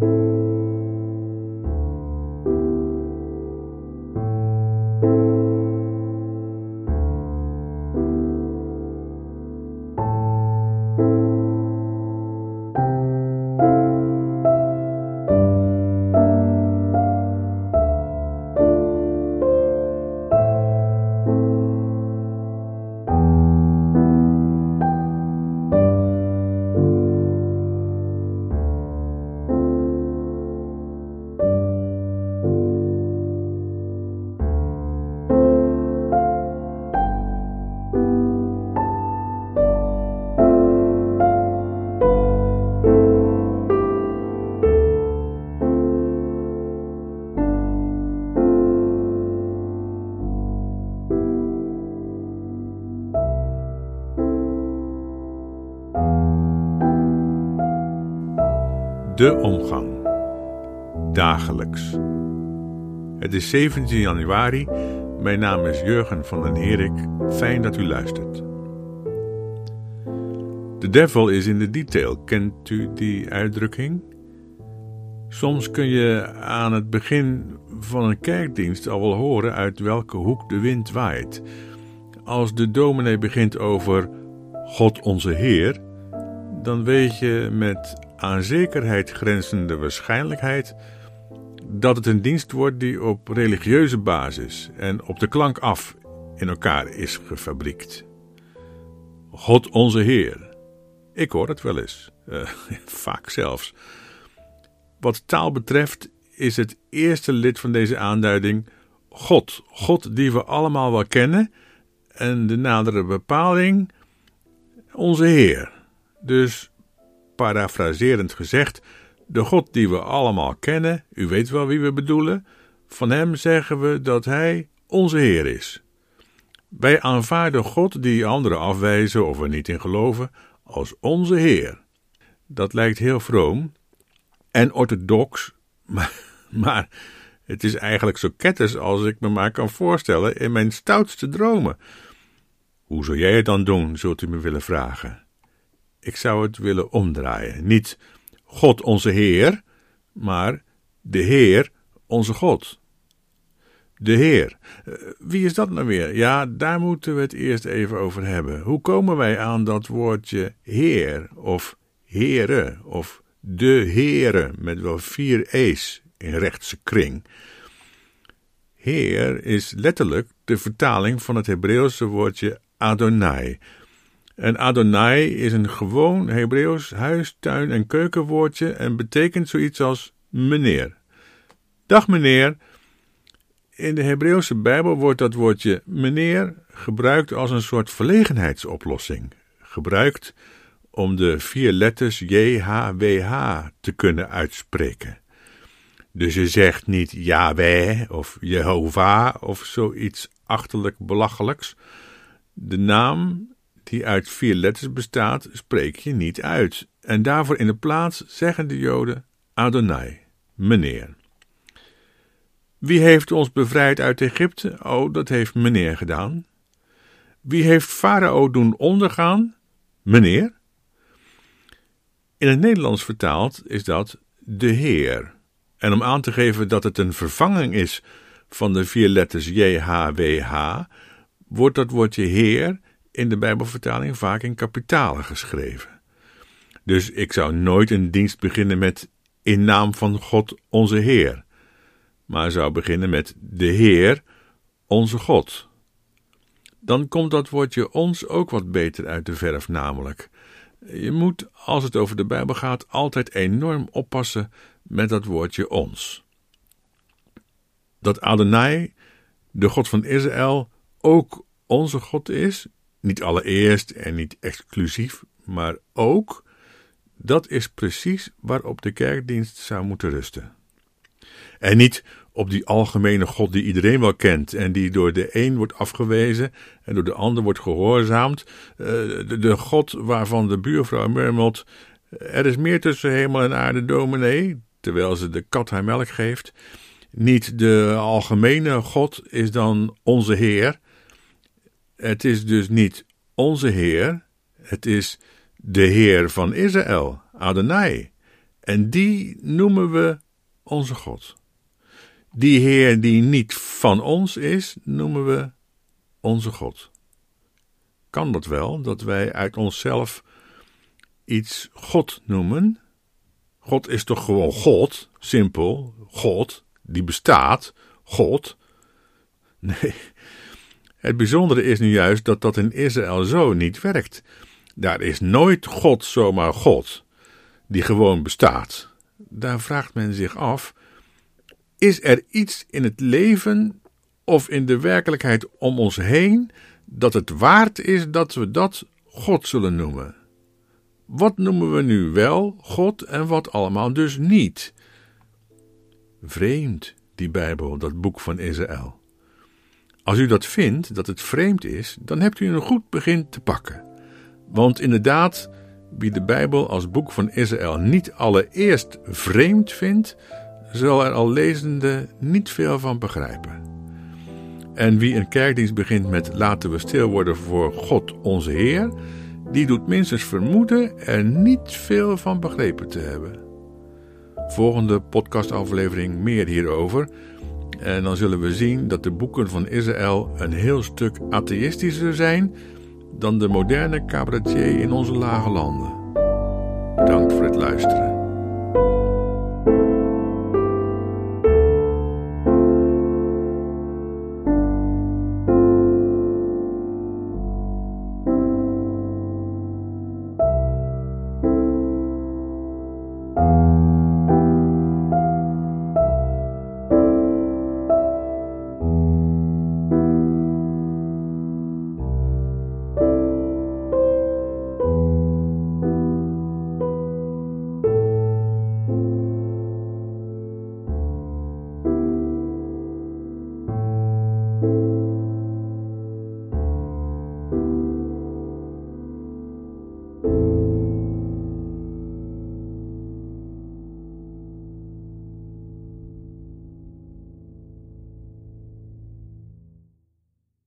you De omgang. Dagelijks. Het is 17 januari. Mijn naam is Jurgen van den Herik. Fijn dat u luistert. The devil is in the detail. Kent u die uitdrukking? Soms kun je aan het begin van een kerkdienst al wel horen uit welke hoek de wind waait. Als de dominee begint over God onze Heer, dan weet je met aan zekerheid grenzende waarschijnlijkheid dat het een dienst wordt die op religieuze basis en op de klank af in elkaar is gefabriekt. God onze Heer. Ik hoor het wel eens, uh, vaak zelfs. Wat taal betreft is het eerste lid van deze aanduiding God, God die we allemaal wel kennen, en de nadere bepaling onze Heer. Dus parafraserend gezegd, de God die we allemaal kennen, u weet wel wie we bedoelen, van hem zeggen we dat hij onze Heer is. Wij aanvaarden God die anderen afwijzen of er niet in geloven, als onze Heer. Dat lijkt heel vroom en orthodox, maar, het is eigenlijk zo ketters als ik me maar kan voorstellen in mijn stoutste dromen. Hoe zou jij het dan doen, zult u me willen vragen? Ik zou het willen omdraaien. Niet God onze Heer, maar de Heer onze God. De Heer. Eh, wie is dat nou weer? Ja, daar moeten we het eerst even over hebben. Hoe komen wij aan dat woordje Heer of Here of de Heere met wel vier E's in rechtse kring? Heer is letterlijk de vertaling van het Hebreeuwse woordje Adonai, en Adonai is een gewoon Hebreeuws huis, tuin en keukenwoordje en betekent zoiets als meneer. Dag meneer. In de Hebreeuwse Bijbel wordt dat woordje meneer gebruikt als een soort verlegenheidsoplossing. Gebruikt om de vier letters JHWH te kunnen uitspreken. Dus je zegt niet Yahweh of Jehovah of zoiets achterlijk belachelijks. De naam die uit vier letters bestaat, spreek je niet uit. En daarvoor in de plaats zeggen de Joden Adonai, meneer. Wie heeft ons bevrijd uit Egypte? Oh, dat heeft meneer gedaan. Wie heeft Farao doen ondergaan? Meneer. In het Nederlands vertaald is dat de Heer. En om aan te geven dat het een vervanging is van de vier letters JHWH, wordt dat woordje Heer in de Bijbelvertaling vaak in kapitalen geschreven. Dus ik zou nooit een dienst beginnen met in naam van God onze Heer, maar zou beginnen met de Heer onze God. Dan komt dat woordje ons ook wat beter uit de verf, namelijk. Je moet, als het over de Bijbel gaat, altijd enorm oppassen met dat woordje ons. Dat Adonai, de God van Israël, ook onze God is, niet allereerst en niet exclusief, maar ook, dat is precies waarop de kerkdienst zou moeten rusten. En niet op die algemene God die iedereen wel kent en die door de een wordt afgewezen en door de ander wordt gehoorzaamd. Eh, de, God waarvan de buurvrouw murmelt: Er is meer tussen hemel en aarde, dominee, terwijl ze de kat haar melk geeft. Niet de algemene God is dan onze Heer, het is dus niet onze Heer, het is de Heer van Israël, Adonai. En die noemen we onze God. Die Heer die niet van ons is, noemen we onze God. Kan dat wel, dat wij uit onszelf iets God noemen? God is toch gewoon God, simpel, God, die bestaat, God. Nee, het bijzondere is nu juist dat dat in Israël zo niet werkt. Daar is nooit God zomaar God, die gewoon bestaat. Daar vraagt men zich af: is er iets in het leven of in de werkelijkheid om ons heen dat het waard is dat we dat God zullen noemen? Wat noemen we nu wel God en wat allemaal dus niet? Vreemd, die Bijbel, dat boek van Israël. Als u dat vindt, dat het vreemd is, dan hebt u een goed begin te pakken. Want inderdaad, wie de Bijbel als boek van Israël niet allereerst vreemd vindt, zal er al lezende niet veel van begrijpen. En wie een kerkdienst begint met laten we stil worden voor God onze Heer, die doet minstens vermoeden er niet veel van begrepen te hebben. Volgende podcastaflevering meer hierover. En dan zullen we zien dat de boeken van Israël een heel stuk atheïstischer zijn dan de moderne cabaretier in onze lage landen. Bedankt voor het luisteren.